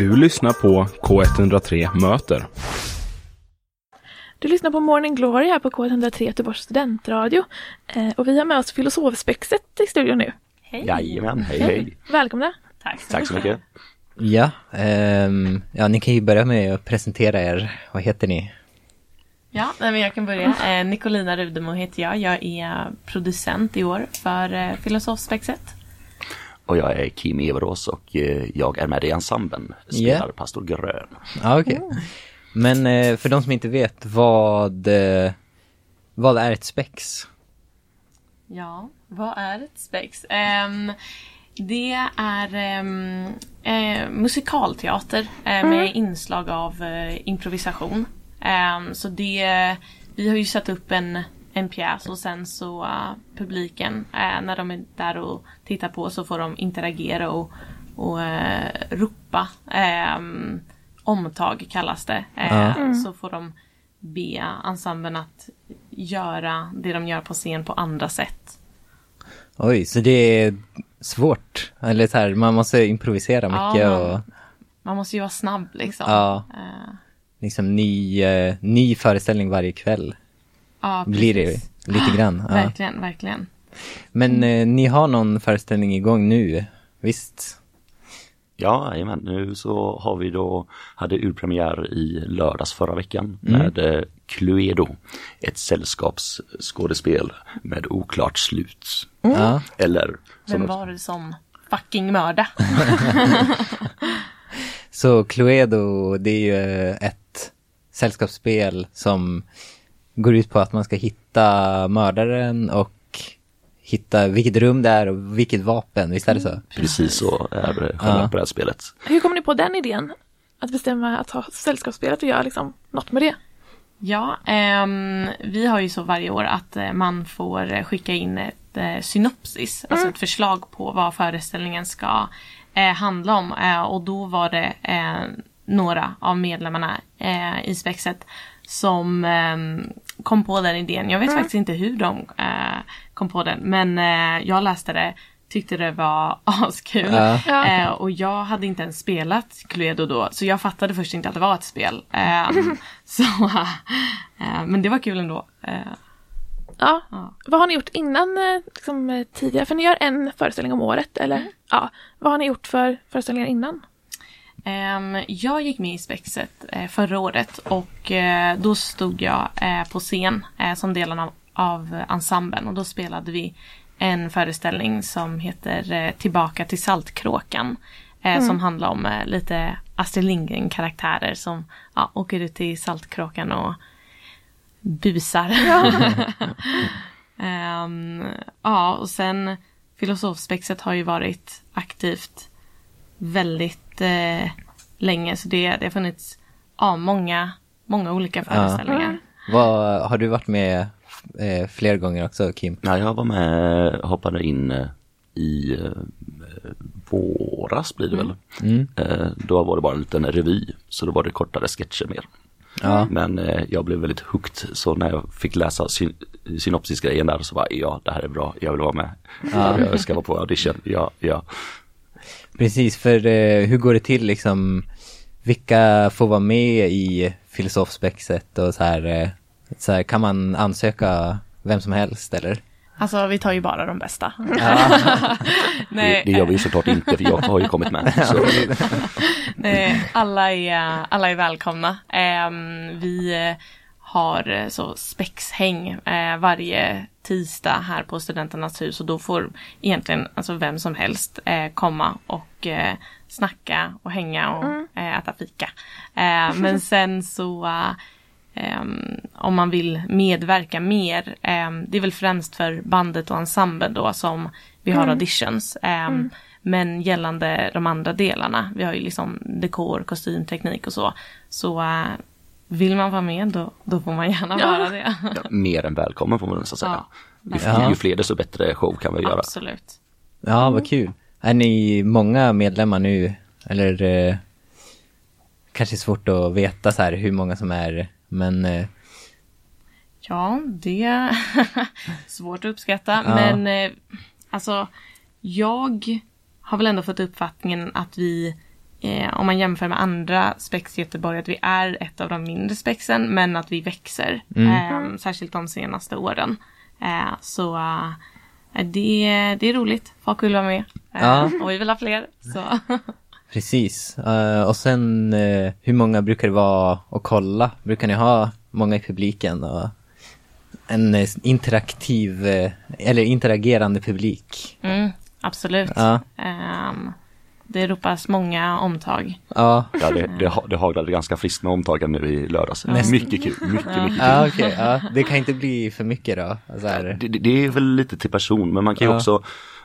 Du lyssnar på K103 Möter. Du lyssnar på Morning Glory här på K103 Göteborgs studentradio. Eh, och vi har med oss filosofspexet i studion nu. Hej! Jajamän, hej hej! Välkomna! Tack så, Tack så mycket! Ja, um, ja, ni kan ju börja med att presentera er. Vad heter ni? Ja, men jag kan börja. Eh, Nicolina Rudemo heter jag. Jag är producent i år för eh, Filosofspexet. Och jag är Kim Everås och eh, jag är med i ensemblen, spelar yeah. Pastor Grön. Okej. Okay. Mm. Men eh, för de som inte vet, vad, eh, vad är ett spex? Ja, vad är ett spex? Um, det är um, uh, musikalteater uh, med mm. inslag av uh, improvisation. Um, så det, vi har ju satt upp en, en pjäs och sen så uh, publiken, uh, när de är där och tittar på så får de interagera och, och uh, ropa. Um, omtag kallas det. Mm. Så får de be ensemblen att göra det de gör på scen på andra sätt. Oj, så det är svårt? Eller så här, man måste improvisera mycket ja, man, och... Man måste ju vara snabb liksom. Ja. Uh, liksom ny, uh, ny föreställning varje kväll. Ja. Blir det lite grann. Ja. Verkligen, verkligen. Men uh, ni har någon föreställning igång nu, visst? Ja, jajamän. Nu så har vi då, hade urpremiär i lördags förra veckan mm. med eh, Cluedo. Ett sällskapsskådespel med oklart slut. Mm. Eller... Vem var det som fucking mörda? så Cluedo, det är ju ett sällskapsspel som går ut på att man ska hitta mördaren och hitta vilket rum det är och vilket vapen, visst är det så? Mm. Precis så är det själva ja. brädspelet. Hur kom ni på den idén? Att bestämma att ha sällskapsspelet och göra liksom något med det? Ja, um, vi har ju så varje år att uh, man får skicka in ett uh, synopsis, alltså mm. alltså ett förslag på vad föreställningen ska uh, handla om. och då var det några av medlemmarna i spexet som um, kom på den idén. Jag vet mm. faktiskt inte hur de uh, kom på den men uh, jag läste det, tyckte det var askul. Uh. och jag hade inte ens spelat Cluedo då så jag fattade först inte att det var ett spel. Um, så, men det var kul ändå. Ja. ja. Vad har ni gjort innan liksom, tidigare? För ni gör en föreställning om året eller? Mm. Ja. Vad har ni gjort för föreställningar innan? Um, jag gick med i Spexet uh, förra året och uh, då stod jag uh, på scen som delen av, av ensemblen och då spelade vi en föreställning som heter Tillbaka till Saltkråkan. Mm. Som handlar om lite Astrid Lindgren-karaktärer som ja, åker ut till Saltkråkan och busar. Ja, um, ja och sen Filosofspexet har ju varit aktivt väldigt eh, länge så det, det har funnits ja, många, många olika föreställningar. Ja. Vad, har du varit med eh, fler gånger också Kim? Ja, jag var med, hoppade in eh, i eh, våras blir det väl. Mm. Eh, då var det bara en liten revy så då var det kortare sketcher mer. Ja. Men eh, jag blev väldigt hooked så när jag fick läsa syn synopsisgrejen där så var ja det här är bra, jag vill vara med. Ja. Jag ska vara på audition, ja, ja. Precis, för eh, hur går det till liksom? Vilka får vara med i filosofspexet och så här, eh, så här, kan man ansöka vem som helst eller? Alltså vi tar ju bara de bästa. Ja. Nej. Det, det gör vi ju såklart inte för jag har ju kommit med. Nej, alla är, alla är välkomna. Um, vi har eh, så spexhäng eh, varje tisdag här på Studenternas hus och då får egentligen alltså vem som helst eh, komma och eh, snacka och hänga och mm. eh, äta fika. Eh, men sen så om man vill medverka mer, det är väl främst för bandet och ensemblen då som vi har mm. auditions. Mm. Men gällande de andra delarna, vi har ju liksom dekor, kostymteknik och så, så vill man vara med då, då får man gärna ja. vara det. Ja, mer än välkommen får man nästan säga. Ja, ju, ju, fler desto bättre show kan vi göra. Absolut. Ja, vad kul. Är ni många medlemmar nu? Eller eh, kanske svårt att veta så här hur många som är, men eh... Ja, det är svårt att uppskatta, ja. men eh, alltså jag har väl ändå fått uppfattningen att vi eh, om man jämför med andra spex i Göteborg, att vi är ett av de mindre spexen, men att vi växer. Eh, särskilt de senaste åren. Eh, så eh, det, det är roligt. Folk vill vara med. Eh, Ja. Och vi vill ha fler. Så. Precis. Eh, och sen eh, hur många brukar det vara att kolla? Brukar ni ha många i publiken? Och en eh, interaktiv, eller interagerande publik? Mm, absolut. Ja. Det ropas många omtag. Ja, Ja, det, det, det haglade ganska friskt med omtagen nu i lördags. Mycket kul, mycket, mycket kul. ja okej. ja. Det kan inte bli för mycket då? Så här. Det, det- är väl lite till person, men man kan ju Ja. också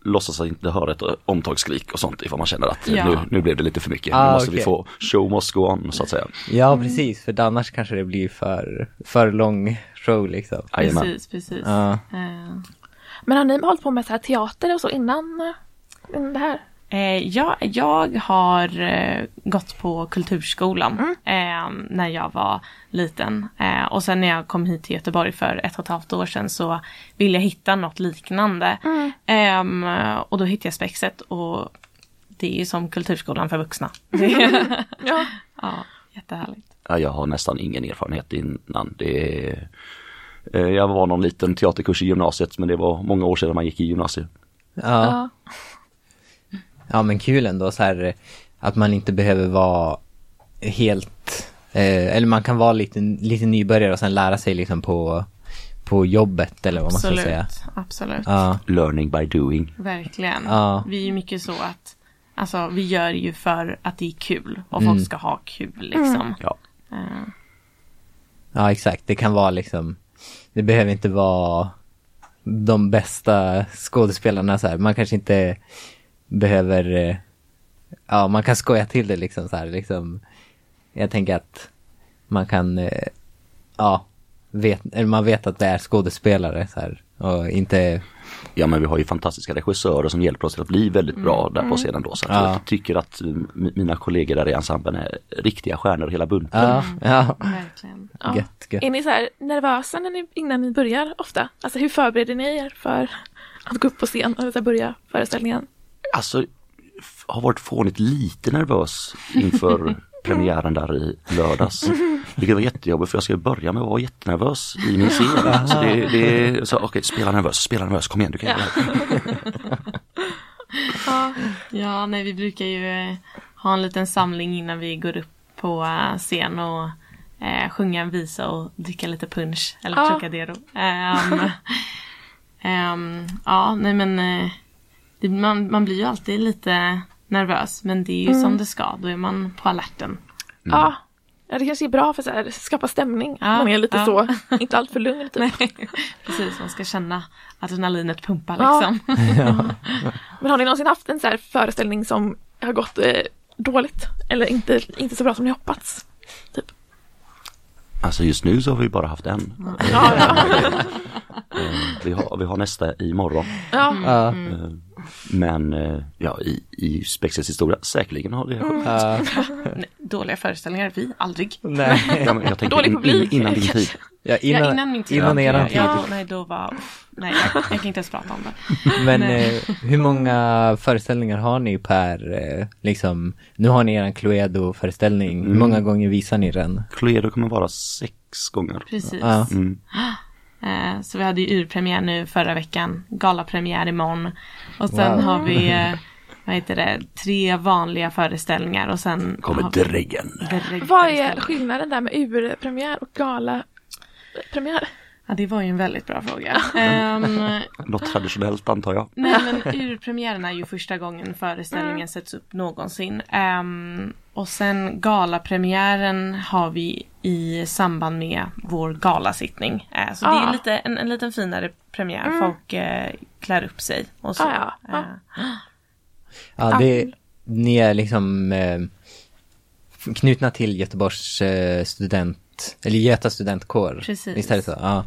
låtsas att inte höra ett omtagsskrik och sånt ifall man känner att Ja. nu, nu blev det lite för mycket. Ah, nu måste vi okej. få show must go on så att säga. Ja, precis. För annars kanske det blir för, för lång show liksom. Jajamän. Precis, precis. Ja. Ehm, Men har ni hållit på med så här teater och så innan, eh, innan det här? Eh, ja, jag har eh, gått på kulturskolan eh, när jag var liten. Eh, och sen när jag kom hit till Göteborg för ett och ett halvt år sedan så ville jag hitta något liknande. Ehm, och då hittade jag Spexet och det är ju som kulturskolan för vuxna. Ja. ja, jättehärligt. Ja, jag har nästan ingen erfarenhet innan. Det är, eh, jag var någon liten teaterkurs i gymnasiet men det var många år sedan man gick i gymnasiet. Ja. ja. Ja men kul ändå så här att man inte behöver vara helt, eh, eller man kan vara lite, lite nybörjare och sen lära sig liksom på, på jobbet eller vad man ska Absolut. säga. Absolut. Ja, Learning by doing. Verkligen. Ja. Vi är ju mycket så att Alltså vi gör ju för att det är kul och folk ska ha kul liksom. Ja. Eh, ja exakt, det kan vara liksom, det behöver inte vara de bästa skådespelarna så här. Man kanske inte behöver, eh, ja man kan skoja till det liksom så här liksom. Jag tänker att man kan, eh, ja, vet, eller man vet att det är skådespelare så här. Och inte, ja men vi har ju fantastiska regissörer som hjälper oss till att bli väldigt bra där på scenen då. Så att Ja. jag tycker att mi- mina kollegor där i ensemblen är riktiga stjärnor hela bunten. ja, ja, verkligen. Ja. gött, gött. Är ni så här nervösa när ni, innan ni börjar ofta? Alltså hur förbereder ni er för att gå upp på scen och börja föreställningen? Alltså, har varit fånigt lite nervös inför premiären där i lördags. Vilket var jättejobbigt för jag ska börja med att vara jättenervös i min scen. Så det, det så, okej, spela nervös, spela nervös, kom igen du kan göra det. Ja. Ja, nej vi brukar ju eh, ha en liten samling innan vi går upp på eh, scen och eh, sjunga en visa och dricka lite punch eller Ja. Trocadero. Ehm, ehm, ja, nej men eh, det, man, man blir ju alltid lite nervös men det är ju som det ska, då är man på alerten. Ja. ja, det kanske är bra för att så här, skapa stämning. Ja, Man är lite ja. så, inte allt för lugn typ. Precis, man ska känna adrenalinet pumpa Ja. liksom. Men har ni någonsin haft en så här föreställning som har gått eh, dåligt? Eller inte, inte så bra som ni hoppats? Typ. Alltså just nu så har vi bara haft en. Ja, ja. Eh, Vi har, vi har nästa imorgon. ja. Eh, Men eh, ja, i, i Spexets historia säkerligen har det ja, Nej, Dåliga föreställningar, vi aldrig. nej. ja, men Jag tänker Dålig in, publik. in, innan din tid. Ja, Innan, innan, ja, innan min tid. innan eran tid. Ja, nej, då var... Nej, jag, jag kan inte ens prata om det. Men eh, hur många föreställningar har ni per, eh, liksom, nu har ni eran Cluedo-föreställning, hur många gånger visar ni den? Cluedo kommer vara sex gånger. Precis. Ja. Mm. Eh, så vi hade ju urpremiär nu förra veckan, galapremiär imorgon. Och sen Wow. har vi, eh, vad heter det, tre vanliga föreställningar och sen Kommer dräggföreställning. Vad är skillnaden där med urpremiär och galapremiär? Ja, det var ju en väldigt bra fråga. Ehm, Något traditionellt antar jag. Nej men urpremiären är ju första gången föreställningen sätts upp någonsin. Ehm, och sen galapremiären har vi i samband med vår galasittning. Eh, så det är Ah. lite, en, en liten finare premiär. Folk eh, klär upp sig och så. Ah, ja. Ah. Eh, Ja, det, ni är liksom eh, knutna till Göteborgs eh, student, eller Göta studentkår. Precis. Visst är det så? Ja.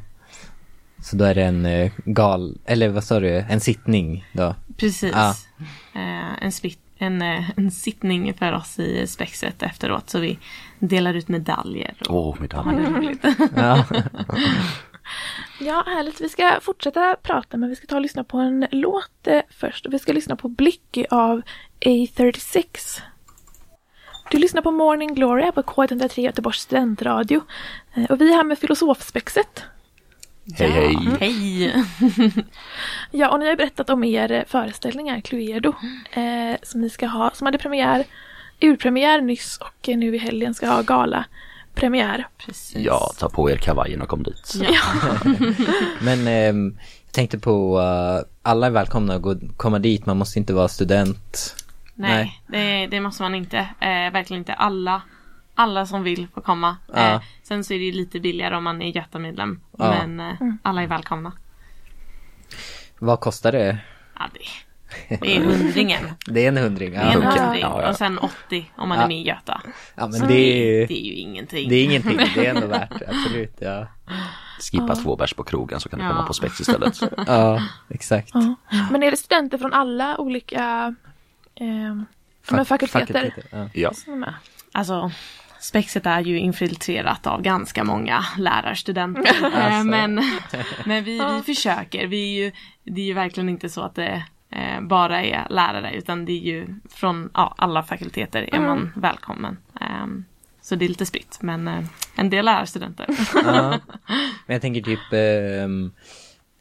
Så då är det en eh, gal, eller vad sa du, en sittning då? precis. Ah. Eh, en, split, en, eh, en sittning för oss i spexet efteråt. Så vi delar ut medaljer. Åh, ja, medalj. det är roligt. Ja. Ja, härligt. Vi ska fortsätta prata, men vi ska ta och lyssna på en låt eh, först. Vi ska lyssna på Blicky av A36. Lyssnar på Morning Glory här på K103 Göteborgs studentradio. Eh, Och vi är här med Filosofspexet. Hej hej! Hej! Ja, och ni har berättat om er eh, föreställningar, Cluedo, eh, som ni ska ha, som hade premiär, urpremiär nyss och eh, nu i helgen ska ha gala premiär. Precis. Ja, ta på er kavajen och kom dit. Ja. Men ehm, jag tänkte på, eh, alla är välkomna att gå, komma dit, man måste inte vara student. Nej, Det, det måste man inte. Eh, verkligen inte. Alla, alla som vill får komma. Ja. Eh, sen så är det ju lite billigare om man är Göta-medlem. Ja. Men eh, alla är välkomna. Vad kostar det? Ja, det, det är hundringen. Det är en hundring. Det är en hundring. Ja, ja. Och sen 80 om man Ja. är med i Göta. ja men Så det är, det är ju ingenting. det är ingenting, det är ändå värt, absolut. Ja, Skippa två bärs på krogen så kan du Ja. komma på spex istället. ja exakt. Ja. Men är det studenter från alla olika eh, men fakulteter? Ja. Alltså, spexet är ju infiltrerat av ganska många lärarstudenter. Eh, Alltså. Men, men vi, vi försöker. Vi är ju, det är ju verkligen inte så att det eh, bara är lärare utan det är ju från ja, alla fakulteter är man välkommen. Ehm, så det är lite spritt men eh, en del lärarstudenter. Ja. Men jag tänker typ ehm,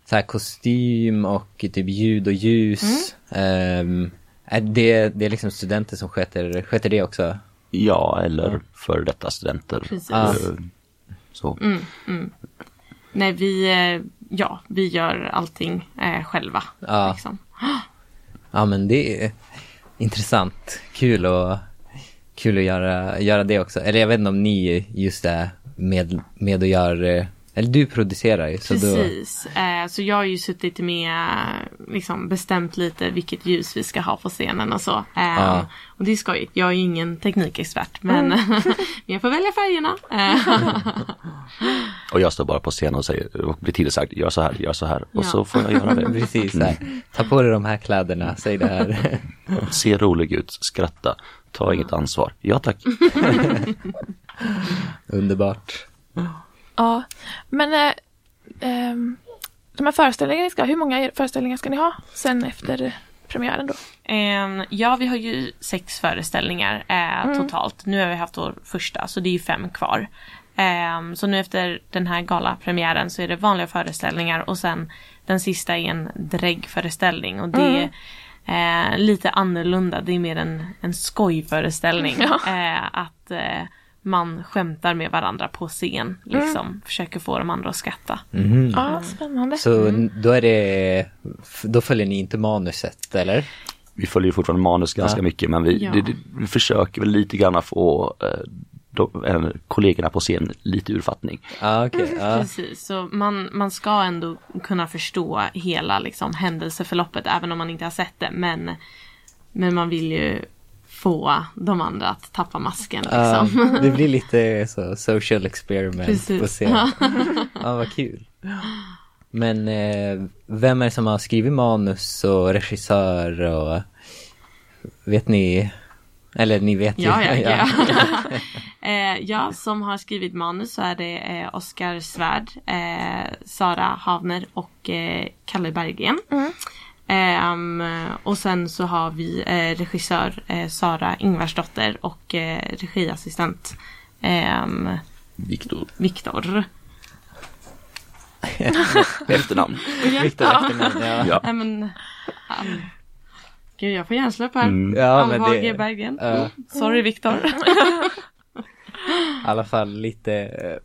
så här kostym och typ ljud och ljus. Ehm, är det, det är liksom studenter som sköter, sköter det också? ja eller före detta studenter. Precis. Eh, Så. Nej vi, eh, ja, vi gör allting eh, själva. Ja. Liksom. Ja men det är intressant. Kul att, kul att göra, göra det också. Eller jag vet inte om ni just är med, med och gör, eh, eller du producerar ju. Så då, Precis. Eh, så jag har ju suttit med, liksom bestämt lite vilket ljus vi ska ha på scenen och så. Eh, Ja. Och det är skojigt. Jag är ju ingen teknikexpert men, men jag får välja färgerna. Och jag står bara på scen och säger, och blir tillsagd, gör så här, gör så här. Och Ja. så får jag göra det. Precis, så här. ta på dig de här kläderna, säg det här. Se rolig ut, skratta, ta inget ansvar. Ja tack. Underbart. Ja, men eh, ehm, de här föreställningarna ni ska hur många föreställningar ska ni ha sen efter premiären då? eh, ja, vi har ju sex föreställningar eh, totalt. Nu har vi haft vår första så det är ju fem kvar. Eh, så nu efter den här galapremiären så är det vanliga föreställningar och sen den sista är en dräggföreställning och det är eh, lite annorlunda. Det är mer en, en skojföreställning. Eh, att man skämtar med varandra på scen. Liksom. Försöker få de andra att skratta. Mhm. Ja, spännande. Så då är det, då följer ni inte manuset, eller? Vi följer ju fortfarande manus ganska Ja. mycket men vi, Ja. det, det, vi försöker väl lite grann få eh, de, eh, kollegorna på scen lite urfattning. Ja, okej. ja. Precis, så man, man ska ändå kunna förstå hela liksom, händelseförloppet även om man inte har sett det. Men, men man vill ju få de andra att tappa masken. Liksom. det blir lite så social experiment Precis. på scen. Ja, vad kul. Men eh, vem är det som har skrivit manus och regissör och vet ni? Eller ni vet ju. Ja, ja, ja. eh, ja, som har skrivit manus så är det eh, Oskar Svärd, eh, Sara Havner och eh, Kalle Berggren. Ehm, och sen så har vi eh, regissör eh, Sara Ingvarsdotter och eh, regiassistent ehm, Viktor, Viktor. efternamn. Viktor efternamn, ja. Ja. Nej men, han... Gud jag får hjärnsläpp här. Mm. Ja, men Alvhage det, Berggren. Ja. Sorry Viktor. i alla fall lite eh,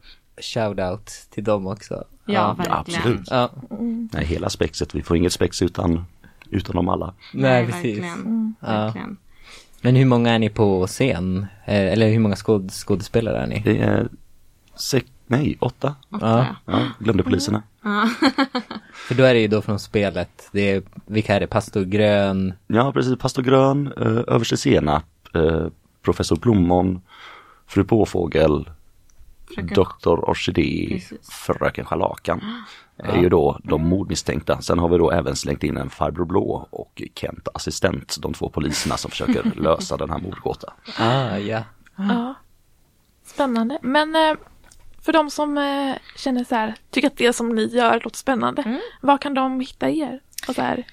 shout-out till dem också. ja, verkligen. absolut. Ja, Nej, hela spexet, vi får inget spex utan, utan dem alla. nej, precis. Verkligen. Ja. verkligen. Men hur många är ni på scen? Eh, Eller hur många skåd skådespelare är ni? Det är sex, nej, åtta. Åtta, Ja. Ja, glömde poliserna. För då är det ju då från spelet, det är, vilka är det? Pastor Grön? Ja, precis. Pastor Grön, eh, överste Senap, eh, professor Plommon, fru Påfågel, Fröken- doktor Orkidé, fröken Scharlakan. Är ju då de mordmisstänkta. Sen har vi då även slängt in en farbror Blå och Kent assistent, de två poliserna som försöker lösa den här mordgåtan. Ah, ja. Ja. Spännande. Men eh, för de som eh, känner så här, tycker att det som ni gör låter spännande, var kan de hitta er? Och så här,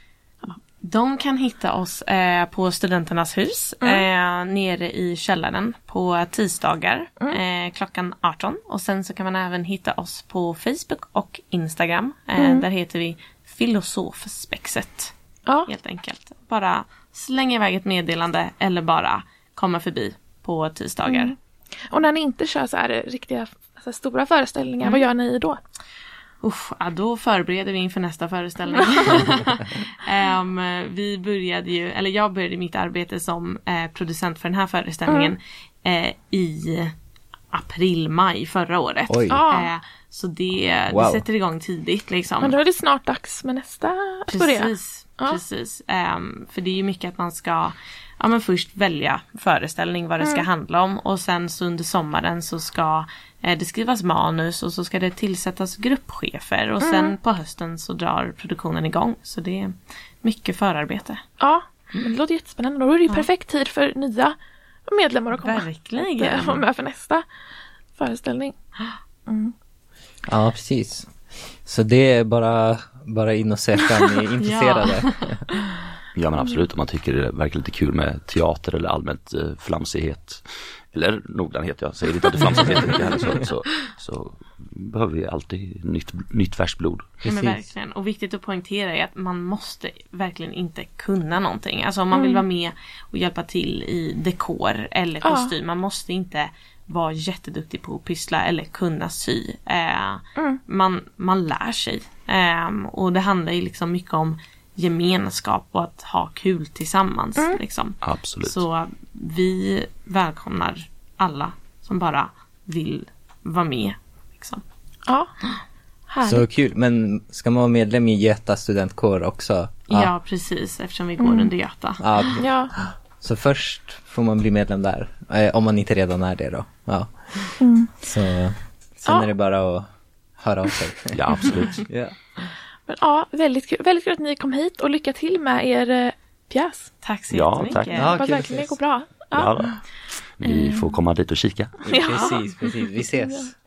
De kan hitta oss eh, på Studenternas hus eh, nere i källaren på tisdagar eh, klockan 18. Och sen så kan man även hitta oss på Facebook och Instagram. Eh, Där heter vi Filosofspexet. Ja, Helt enkelt. Bara slänga iväg ett meddelande eller bara komma förbi på tisdagar. och när ni inte kör så här riktiga alltså, stora föreställningar, vad gör ni då? Usch, ja, då förbereder vi inför nästa föreställning. Ehm, vi började ju, eller jag började mitt arbete som eh, producent för den här föreställningen eh, i april, maj förra året. Eh, så det, Wow. det sätter igång tidigt liksom. Men då är det snart dags med nästa. Precis, Ja. precis. Ehm, för det är ju mycket att man ska ja, men först välja föreställning, vad det Mm. ska handla om och sen så under sommaren så ska det skrivas manus och så ska det tillsättas gruppchefer och Mm. sen på hösten så drar produktionen igång. Så det är mycket förarbete. Ja, men det låter jättespännande. Då är det ju perfekt tid för nya medlemmar att komma. Verkligen. Att vara med för nästa föreställning. Ja, precis. Så det är bara, bara in och söka om ni är intresserade. Ja men absolut, om man tycker det verkar lite kul med teater eller allmänt eh, flamsighet. Eller noggrannhet, jag säger inte att det flamsighet är mycket heller, så, så, så behöver vi alltid nytt, nytt färskt blod. Ja, men verkligen. Och viktigt att poängtera är att man måste verkligen inte kunna någonting. Alltså om man vill vara med och hjälpa till i dekor eller Ja. kostym. Man måste inte vara jätteduktig på att pyssla eller kunna sy. Eh, man, man lär sig. Eh, och det handlar ju liksom mycket om gemenskap och att ha kul tillsammans. Liksom. Absolut. Så vi välkomnar alla som bara vill vara med. Liksom. Ja, härligt. Så kul. Men ska man vara medlem i Göta studentkår också? Ja, precis eftersom vi går under Göta. ja. Ja, Så först får man bli medlem där. Eh, om man inte redan är det då. Ja. Så sen Ja. är det bara att höra av sig. Ja absolut. ja. Men ja, väldigt kul. Väldigt kul att ni kom hit och lycka till med er eh, pjäs. Tack så Ja, jättemycket. tack. Ja, Hoppas verkligen det går bra. Ja, Ja. Vi får komma dit och kika. Ja. Precis, precis. Vi ses.